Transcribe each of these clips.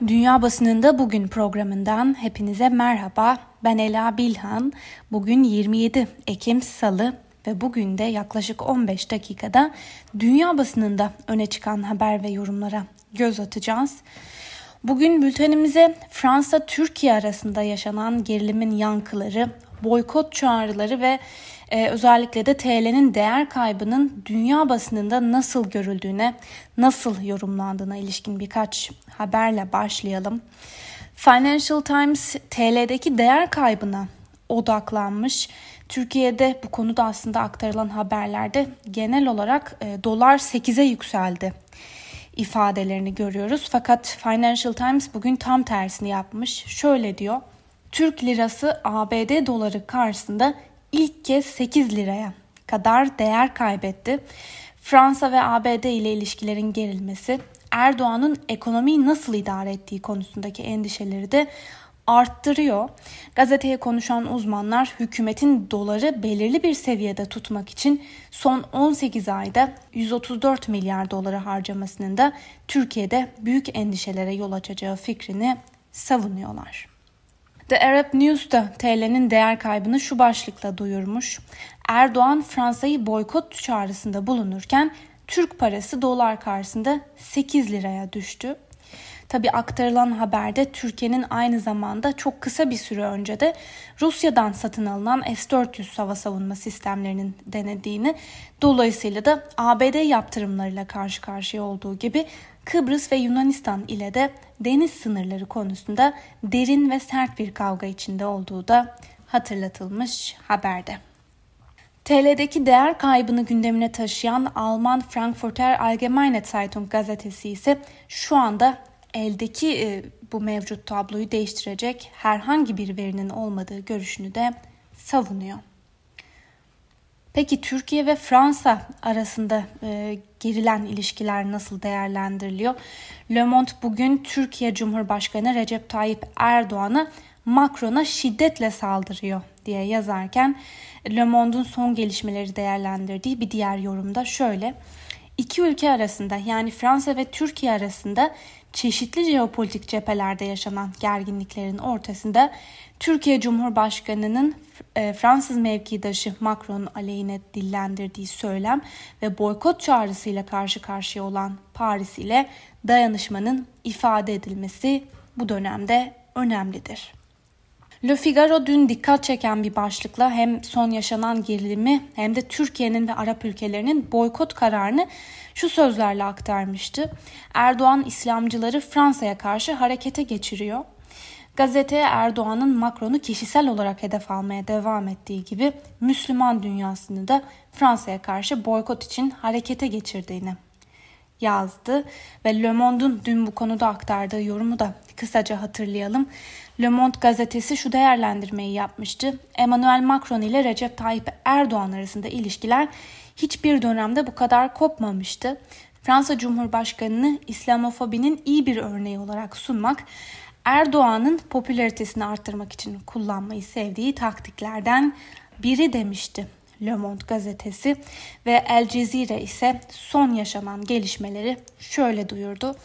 Dünya Basınında Bugün programından hepinize merhaba. Ben Ela Bilhan. Bugün 27 Ekim Salı ve bugün de yaklaşık 15 dakikada dünya basınında öne çıkan haber ve yorumlara göz atacağız. Bugün bültenimize Fransa-Türkiye arasında yaşanan gerilimin yankıları, boykot çağrıları ve e, özellikle de TL'nin değer kaybının dünya basınında nasıl görüldüğüne, nasıl yorumlandığına ilişkin birkaç haberle başlayalım. Financial Times TL'deki değer kaybına odaklanmış. Türkiye'de bu konuda aslında aktarılan haberlerde genel olarak e, dolar 8'e yükseldi ifadelerini görüyoruz. Fakat Financial Times bugün tam tersini yapmış. Şöyle diyor. Türk lirası ABD doları karşısında ilk kez 8 liraya kadar değer kaybetti. Fransa ve ABD ile ilişkilerin gerilmesi, Erdoğan'ın ekonomiyi nasıl idare ettiği konusundaki endişeleri de arttırıyor. Gazeteye konuşan uzmanlar hükümetin doları belirli bir seviyede tutmak için son 18 ayda 134 milyar doları harcamasının da Türkiye'de büyük endişelere yol açacağı fikrini savunuyorlar. The Arab News da TL'nin değer kaybını şu başlıkla duyurmuş. Erdoğan Fransa'yı boykot çağrısında bulunurken Türk parası dolar karşısında 8 liraya düştü. Tabi aktarılan haberde Türkiye'nin aynı zamanda çok kısa bir süre önce de Rusya'dan satın alınan S-400 hava savunma sistemlerinin denediğini dolayısıyla da ABD yaptırımlarıyla karşı karşıya olduğu gibi Kıbrıs ve Yunanistan ile de deniz sınırları konusunda derin ve sert bir kavga içinde olduğu da hatırlatılmış haberde. TL'deki değer kaybını gündemine taşıyan Alman Frankfurter Allgemeine Zeitung gazetesi ise şu anda eldeki e, bu mevcut tabloyu değiştirecek herhangi bir verinin olmadığı görüşünü de savunuyor. Peki Türkiye ve Fransa arasında e, gerilen ilişkiler nasıl değerlendiriliyor? Le Monde bugün Türkiye Cumhurbaşkanı Recep Tayyip Erdoğan'a Macron'a şiddetle saldırıyor diye yazarken Le Monde'un son gelişmeleri değerlendirdiği bir diğer yorumda şöyle. İki ülke arasında yani Fransa ve Türkiye arasında çeşitli jeopolitik cephelerde yaşanan gerginliklerin ortasında Türkiye Cumhurbaşkanı'nın e, Fransız mevkidaşı Macron'un aleyhine dillendirdiği söylem ve boykot çağrısıyla karşı karşıya olan Paris ile dayanışmanın ifade edilmesi bu dönemde önemlidir. Le Figaro dün dikkat çeken bir başlıkla hem son yaşanan gerilimi hem de Türkiye'nin ve Arap ülkelerinin boykot kararını şu sözlerle aktarmıştı. Erdoğan İslamcıları Fransa'ya karşı harekete geçiriyor. Gazeteye Erdoğan'ın Macron'u kişisel olarak hedef almaya devam ettiği gibi Müslüman dünyasını da Fransa'ya karşı boykot için harekete geçirdiğini yazdı ve Le Monde'un dün bu konuda aktardığı yorumu da kısaca hatırlayalım. Le Monde gazetesi şu değerlendirmeyi yapmıştı. Emmanuel Macron ile Recep Tayyip Erdoğan arasında ilişkiler hiçbir dönemde bu kadar kopmamıştı. Fransa Cumhurbaşkanı'nı İslamofobinin iyi bir örneği olarak sunmak Erdoğan'ın popülaritesini arttırmak için kullanmayı sevdiği taktiklerden biri demişti. Le Monde gazetesi ve El Cezire ise son yaşanan gelişmeleri şöyle duyurdu.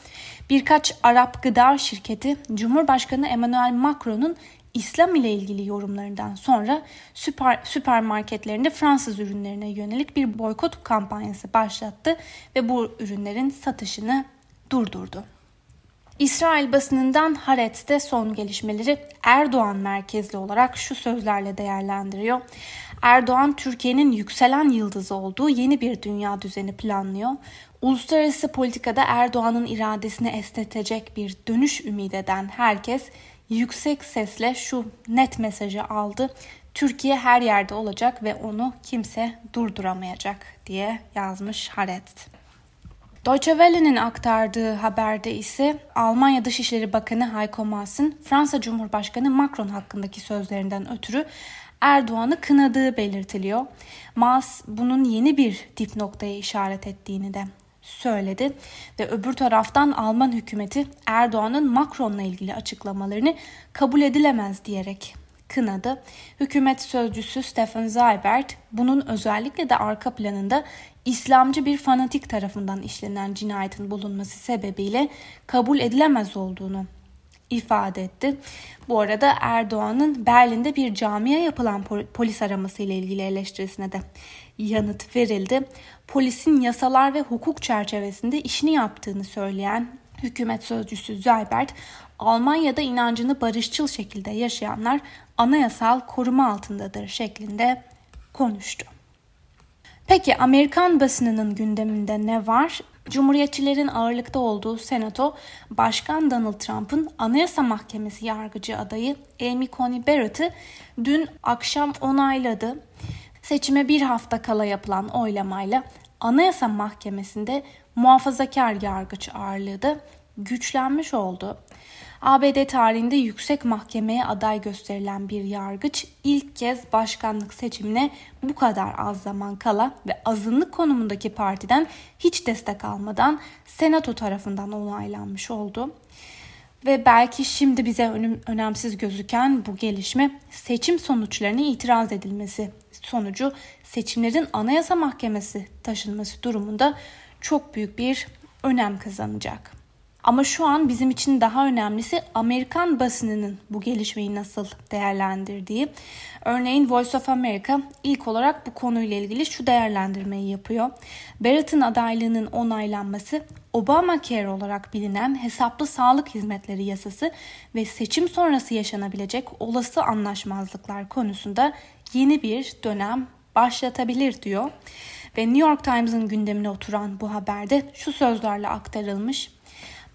Birkaç Arap gıda şirketi Cumhurbaşkanı Emmanuel Macron'un İslam ile ilgili yorumlarından sonra süper, süpermarketlerinde Fransız ürünlerine yönelik bir boykot kampanyası başlattı ve bu ürünlerin satışını durdurdu. İsrail basınından Haaretz'te son gelişmeleri Erdoğan merkezli olarak şu sözlerle değerlendiriyor. Erdoğan Türkiye'nin yükselen yıldızı olduğu yeni bir dünya düzeni planlıyor. Uluslararası politikada Erdoğan'ın iradesini esnetecek bir dönüş ümit eden herkes yüksek sesle şu net mesajı aldı. Türkiye her yerde olacak ve onu kimse durduramayacak diye yazmış Haaretz. Deutsche Welle'nin aktardığı haberde ise Almanya Dışişleri Bakanı Heiko Maas'ın Fransa Cumhurbaşkanı Macron hakkındaki sözlerinden ötürü Erdoğan'ı kınadığı belirtiliyor. Maas bunun yeni bir dip noktaya işaret ettiğini de söyledi ve öbür taraftan Alman hükümeti Erdoğan'ın Macron'la ilgili açıklamalarını kabul edilemez diyerek kınadı. Hükümet sözcüsü Stefan Seibert bunun özellikle de arka planında İslamcı bir fanatik tarafından işlenen cinayetin bulunması sebebiyle kabul edilemez olduğunu ifade etti. Bu arada Erdoğan'ın Berlin'de bir camiye yapılan polis araması ile ilgili eleştirisine de yanıt verildi. Polisin yasalar ve hukuk çerçevesinde işini yaptığını söyleyen hükümet sözcüsü Zaybert, Almanya'da inancını barışçıl şekilde yaşayanlar anayasal koruma altındadır şeklinde konuştu. Peki Amerikan basınının gündeminde ne var? Cumhuriyetçilerin ağırlıkta olduğu Senato, Başkan Donald Trump'ın Anayasa Mahkemesi yargıcı adayı Amy Coney Barrett'ı dün akşam onayladı. Seçime bir hafta kala yapılan oylamayla Anayasa Mahkemesi'nde muhafazakar yargıç ağırlığı da güçlenmiş oldu. ABD tarihinde yüksek mahkemeye aday gösterilen bir yargıç ilk kez başkanlık seçimine bu kadar az zaman kala ve azınlık konumundaki partiden hiç destek almadan senato tarafından onaylanmış oldu. Ve belki şimdi bize önemsiz gözüken bu gelişme seçim sonuçlarına itiraz edilmesi sonucu seçimlerin Anayasa Mahkemesi taşınması durumunda çok büyük bir önem kazanacak. Ama şu an bizim için daha önemlisi Amerikan basınının bu gelişmeyi nasıl değerlendirdiği. Örneğin Voice of America ilk olarak bu konuyla ilgili şu değerlendirmeyi yapıyor. Barrett'ın adaylığının onaylanması Obamacare olarak bilinen hesaplı sağlık hizmetleri yasası ve seçim sonrası yaşanabilecek olası anlaşmazlıklar konusunda yeni bir dönem başlatabilir diyor. Ve New York Times'ın gündemine oturan bu haberde şu sözlerle aktarılmış.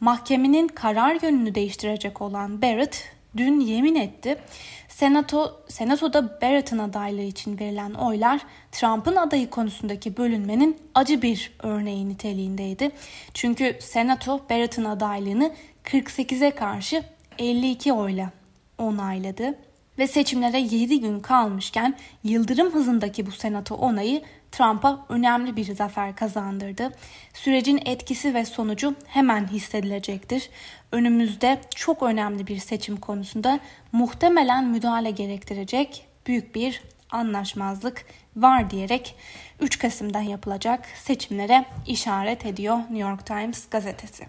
Mahkemenin karar yönünü değiştirecek olan Barrett dün yemin etti. Senato, Senato'da Barrett'ın adaylığı için verilen oylar Trump'ın adayı konusundaki bölünmenin acı bir örneği niteliğindeydi. Çünkü Senato Barrett'ın adaylığını 48'e karşı 52 oyla onayladı ve seçimlere 7 gün kalmışken yıldırım hızındaki bu senato onayı Trump'a önemli bir zafer kazandırdı. Sürecin etkisi ve sonucu hemen hissedilecektir. Önümüzde çok önemli bir seçim konusunda muhtemelen müdahale gerektirecek büyük bir anlaşmazlık var diyerek 3 Kasım'da yapılacak seçimlere işaret ediyor New York Times gazetesi.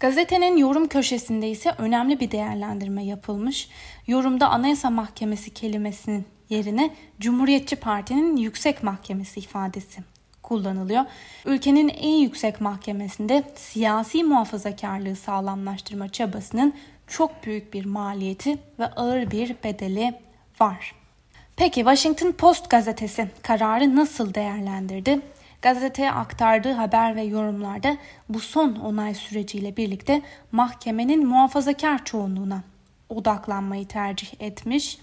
Gazetenin yorum köşesinde ise önemli bir değerlendirme yapılmış. Yorumda Anayasa Mahkemesi kelimesinin yerine Cumhuriyetçi Parti'nin Yüksek Mahkemesi ifadesi kullanılıyor. Ülkenin en yüksek mahkemesinde siyasi muhafazakarlığı sağlamlaştırma çabasının çok büyük bir maliyeti ve ağır bir bedeli var. Peki Washington Post gazetesi kararı nasıl değerlendirdi? Gazeteye aktardığı haber ve yorumlarda bu son onay süreciyle birlikte mahkemenin muhafazakar çoğunluğuna odaklanmayı tercih etmiş.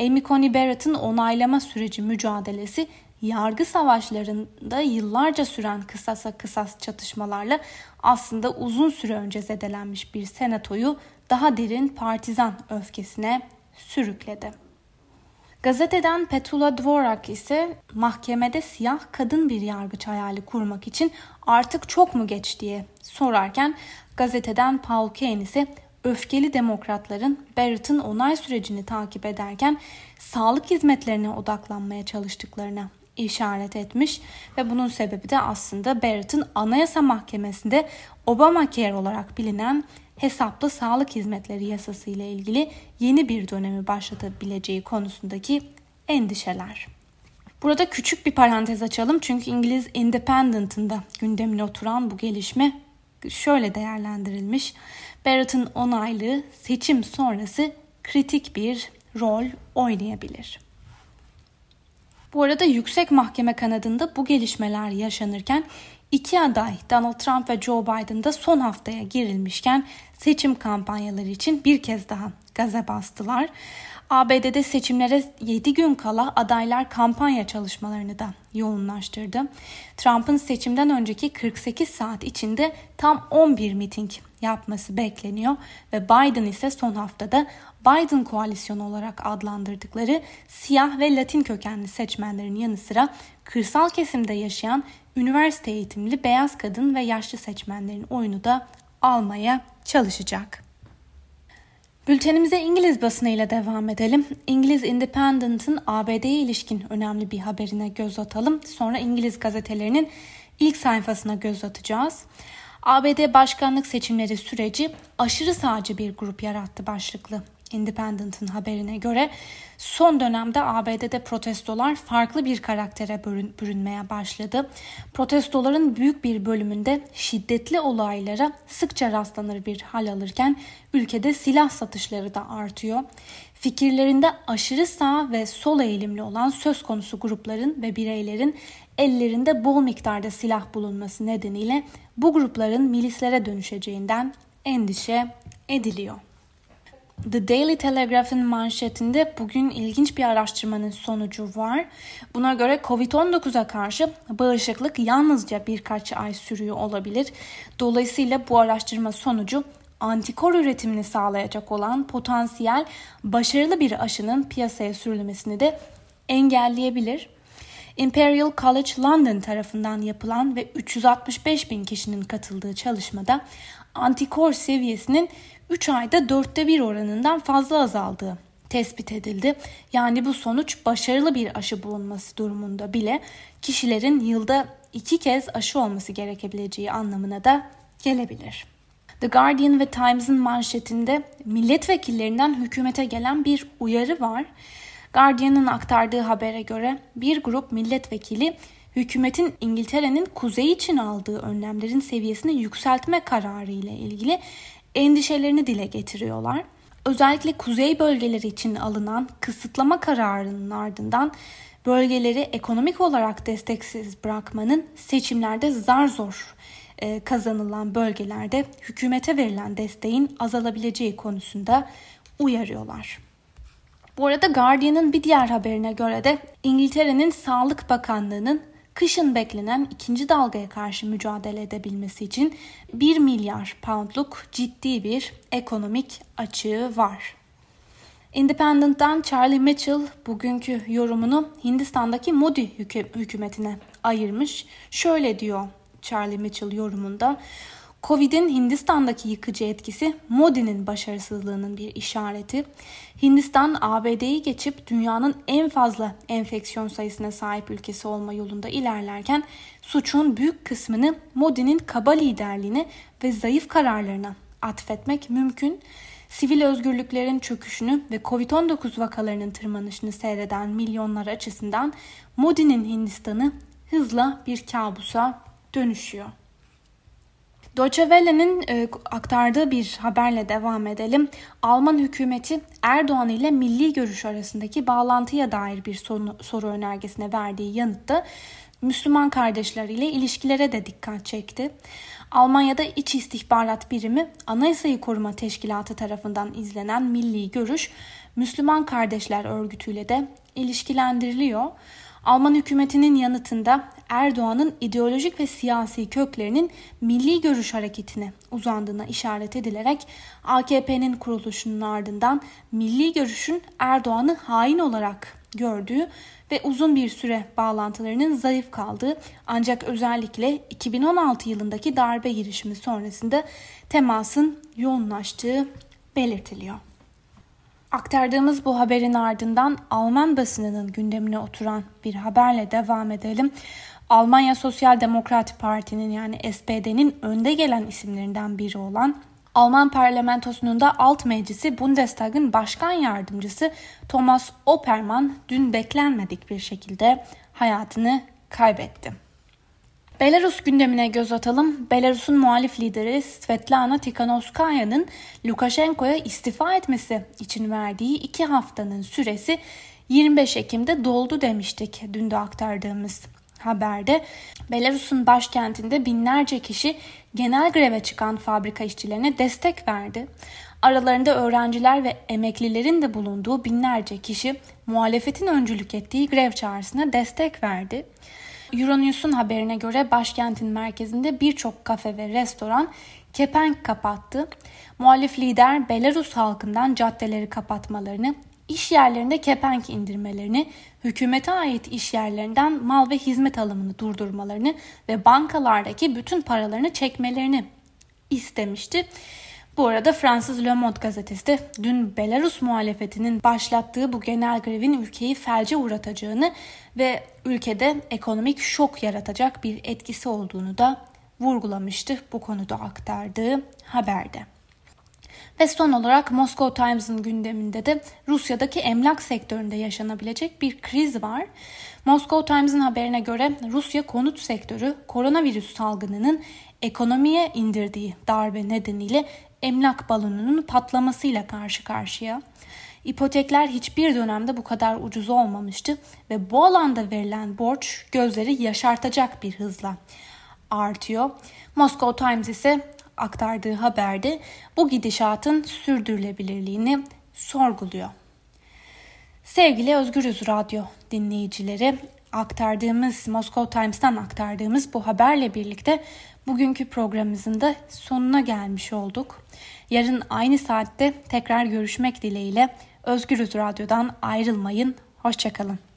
Amy Coney Barrett'ın onaylama süreci mücadelesi yargı savaşlarında yıllarca süren kısasa kısas çatışmalarla aslında uzun süre önce zedelenmiş bir senatoyu daha derin partizan öfkesine sürükledi. Gazeteden Petula Dvorak ise mahkemede siyah kadın bir yargıç hayali kurmak için artık çok mu geç diye sorarken gazeteden Paul Kane ise öfkeli demokratların Barrett'ın onay sürecini takip ederken sağlık hizmetlerine odaklanmaya çalıştıklarına işaret etmiş ve bunun sebebi de aslında Barrett'ın Anayasa Mahkemesi'nde Obamacare olarak bilinen hesaplı sağlık hizmetleri yasası ile ilgili yeni bir dönemi başlatabileceği konusundaki endişeler. Burada küçük bir parantez açalım çünkü İngiliz Independent'ın da gündemine oturan bu gelişme şöyle değerlendirilmiş. Barrett'ın onaylığı seçim sonrası kritik bir rol oynayabilir. Bu arada yüksek mahkeme kanadında bu gelişmeler yaşanırken iki aday Donald Trump ve Joe Biden'da son haftaya girilmişken seçim kampanyaları için bir kez daha gaza bastılar. ABD'de seçimlere 7 gün kala adaylar kampanya çalışmalarını da yoğunlaştırdı. Trump'ın seçimden önceki 48 saat içinde tam 11 miting yapması bekleniyor ve Biden ise son haftada Biden koalisyonu olarak adlandırdıkları siyah ve Latin kökenli seçmenlerin yanı sıra kırsal kesimde yaşayan üniversite eğitimli beyaz kadın ve yaşlı seçmenlerin oyunu da almaya çalışacak. Bültenimize İngiliz basınıyla devam edelim. İngiliz Independent'ın ABD'ye ilişkin önemli bir haberine göz atalım. Sonra İngiliz gazetelerinin ilk sayfasına göz atacağız. ABD başkanlık seçimleri süreci aşırı sağcı bir grup yarattı başlıklı Independent'ın haberine göre son dönemde ABD'de protestolar farklı bir karaktere bürünmeye başladı. Protestoların büyük bir bölümünde şiddetli olaylara sıkça rastlanır bir hal alırken ülkede silah satışları da artıyor. Fikirlerinde aşırı sağ ve sol eğilimli olan söz konusu grupların ve bireylerin ellerinde bol miktarda silah bulunması nedeniyle bu grupların milislere dönüşeceğinden endişe ediliyor. The Daily Telegraph'ın manşetinde bugün ilginç bir araştırmanın sonucu var. Buna göre Covid-19'a karşı bağışıklık yalnızca birkaç ay sürüyor olabilir. Dolayısıyla bu araştırma sonucu antikor üretimini sağlayacak olan potansiyel başarılı bir aşının piyasaya sürülmesini de engelleyebilir. Imperial College London tarafından yapılan ve 365 bin kişinin katıldığı çalışmada antikor seviyesinin 3 ayda dörtte bir oranından fazla azaldığı tespit edildi. Yani bu sonuç başarılı bir aşı bulunması durumunda bile kişilerin yılda iki kez aşı olması gerekebileceği anlamına da gelebilir. The Guardian ve Times'ın manşetinde milletvekillerinden hükümete gelen bir uyarı var. Guardian'ın aktardığı habere göre bir grup milletvekili hükümetin İngiltere'nin kuzey için aldığı önlemlerin seviyesini yükseltme kararı ile ilgili endişelerini dile getiriyorlar. Özellikle kuzey bölgeleri için alınan kısıtlama kararının ardından bölgeleri ekonomik olarak desteksiz bırakmanın seçimlerde zar zor e, kazanılan bölgelerde hükümete verilen desteğin azalabileceği konusunda uyarıyorlar. Bu arada Guardian'ın bir diğer haberine göre de İngiltere'nin Sağlık Bakanlığı'nın kışın beklenen ikinci dalgaya karşı mücadele edebilmesi için 1 milyar poundluk ciddi bir ekonomik açığı var. Independent'tan Charlie Mitchell bugünkü yorumunu Hindistan'daki Modi hükümetine ayırmış. Şöyle diyor Charlie Mitchell yorumunda. Covid'in Hindistan'daki yıkıcı etkisi Modi'nin başarısızlığının bir işareti. Hindistan ABD'yi geçip dünyanın en fazla enfeksiyon sayısına sahip ülkesi olma yolunda ilerlerken suçun büyük kısmını Modi'nin kaba liderliğine ve zayıf kararlarına atfetmek mümkün. Sivil özgürlüklerin çöküşünü ve Covid-19 vakalarının tırmanışını seyreden milyonlar açısından Modi'nin Hindistan'ı hızla bir kabusa dönüşüyor. Deutsche Welle'nin e, aktardığı bir haberle devam edelim. Alman hükümeti Erdoğan ile milli görüş arasındaki bağlantıya dair bir soru, soru önergesine verdiği yanıtta Müslüman kardeşleriyle ilişkilere de dikkat çekti. Almanya'da İç İstihbarat Birimi Anayasayı Koruma Teşkilatı tarafından izlenen milli görüş Müslüman Kardeşler Örgütü'yle de ilişkilendiriliyor. Alman hükümetinin yanıtında Erdoğan'ın ideolojik ve siyasi köklerinin milli görüş hareketine uzandığına işaret edilerek AKP'nin kuruluşunun ardından milli görüşün Erdoğan'ı hain olarak gördüğü ve uzun bir süre bağlantılarının zayıf kaldığı ancak özellikle 2016 yılındaki darbe girişimi sonrasında temasın yoğunlaştığı belirtiliyor. Aktardığımız bu haberin ardından Alman basınının gündemine oturan bir haberle devam edelim. Almanya Sosyal Demokrat Parti'nin yani SPD'nin önde gelen isimlerinden biri olan Alman parlamentosunun da alt meclisi Bundestag'ın başkan yardımcısı Thomas Oppermann dün beklenmedik bir şekilde hayatını kaybetti. Belarus gündemine göz atalım. Belarus'un muhalif lideri Svetlana Tikhanovskaya'nın Lukashenko'ya istifa etmesi için verdiği iki haftanın süresi 25 Ekim'de doldu demiştik dün de aktardığımız haberde. Belarus'un başkentinde binlerce kişi genel greve çıkan fabrika işçilerine destek verdi. Aralarında öğrenciler ve emeklilerin de bulunduğu binlerce kişi muhalefetin öncülük ettiği grev çağrısına destek verdi. Euronews'un haberine göre başkentin merkezinde birçok kafe ve restoran kepenk kapattı. Muhalif lider Belarus halkından caddeleri kapatmalarını, iş yerlerinde kepenk indirmelerini, hükümete ait iş yerlerinden mal ve hizmet alımını durdurmalarını ve bankalardaki bütün paralarını çekmelerini istemişti. Bu arada Fransız Le Monde gazetesi de dün Belarus muhalefetinin başlattığı bu genel grevin ülkeyi felce uğratacağını ve ülkede ekonomik şok yaratacak bir etkisi olduğunu da vurgulamıştı bu konuda aktardığı haberde. Ve son olarak Moscow Times'ın gündeminde de Rusya'daki emlak sektöründe yaşanabilecek bir kriz var. Moscow Times'ın haberine göre Rusya konut sektörü koronavirüs salgınının ekonomiye indirdiği darbe nedeniyle emlak balonunun patlamasıyla karşı karşıya. İpotekler hiçbir dönemde bu kadar ucuz olmamıştı ve bu alanda verilen borç gözleri yaşartacak bir hızla artıyor. Moscow Times ise aktardığı haberde bu gidişatın sürdürülebilirliğini sorguluyor. Sevgili Özgürüz Radyo dinleyicileri, aktardığımız Moscow Times'tan aktardığımız bu haberle birlikte bugünkü programımızın da sonuna gelmiş olduk. Yarın aynı saatte tekrar görüşmek dileğiyle Özgürüz Radyo'dan ayrılmayın. Hoşçakalın.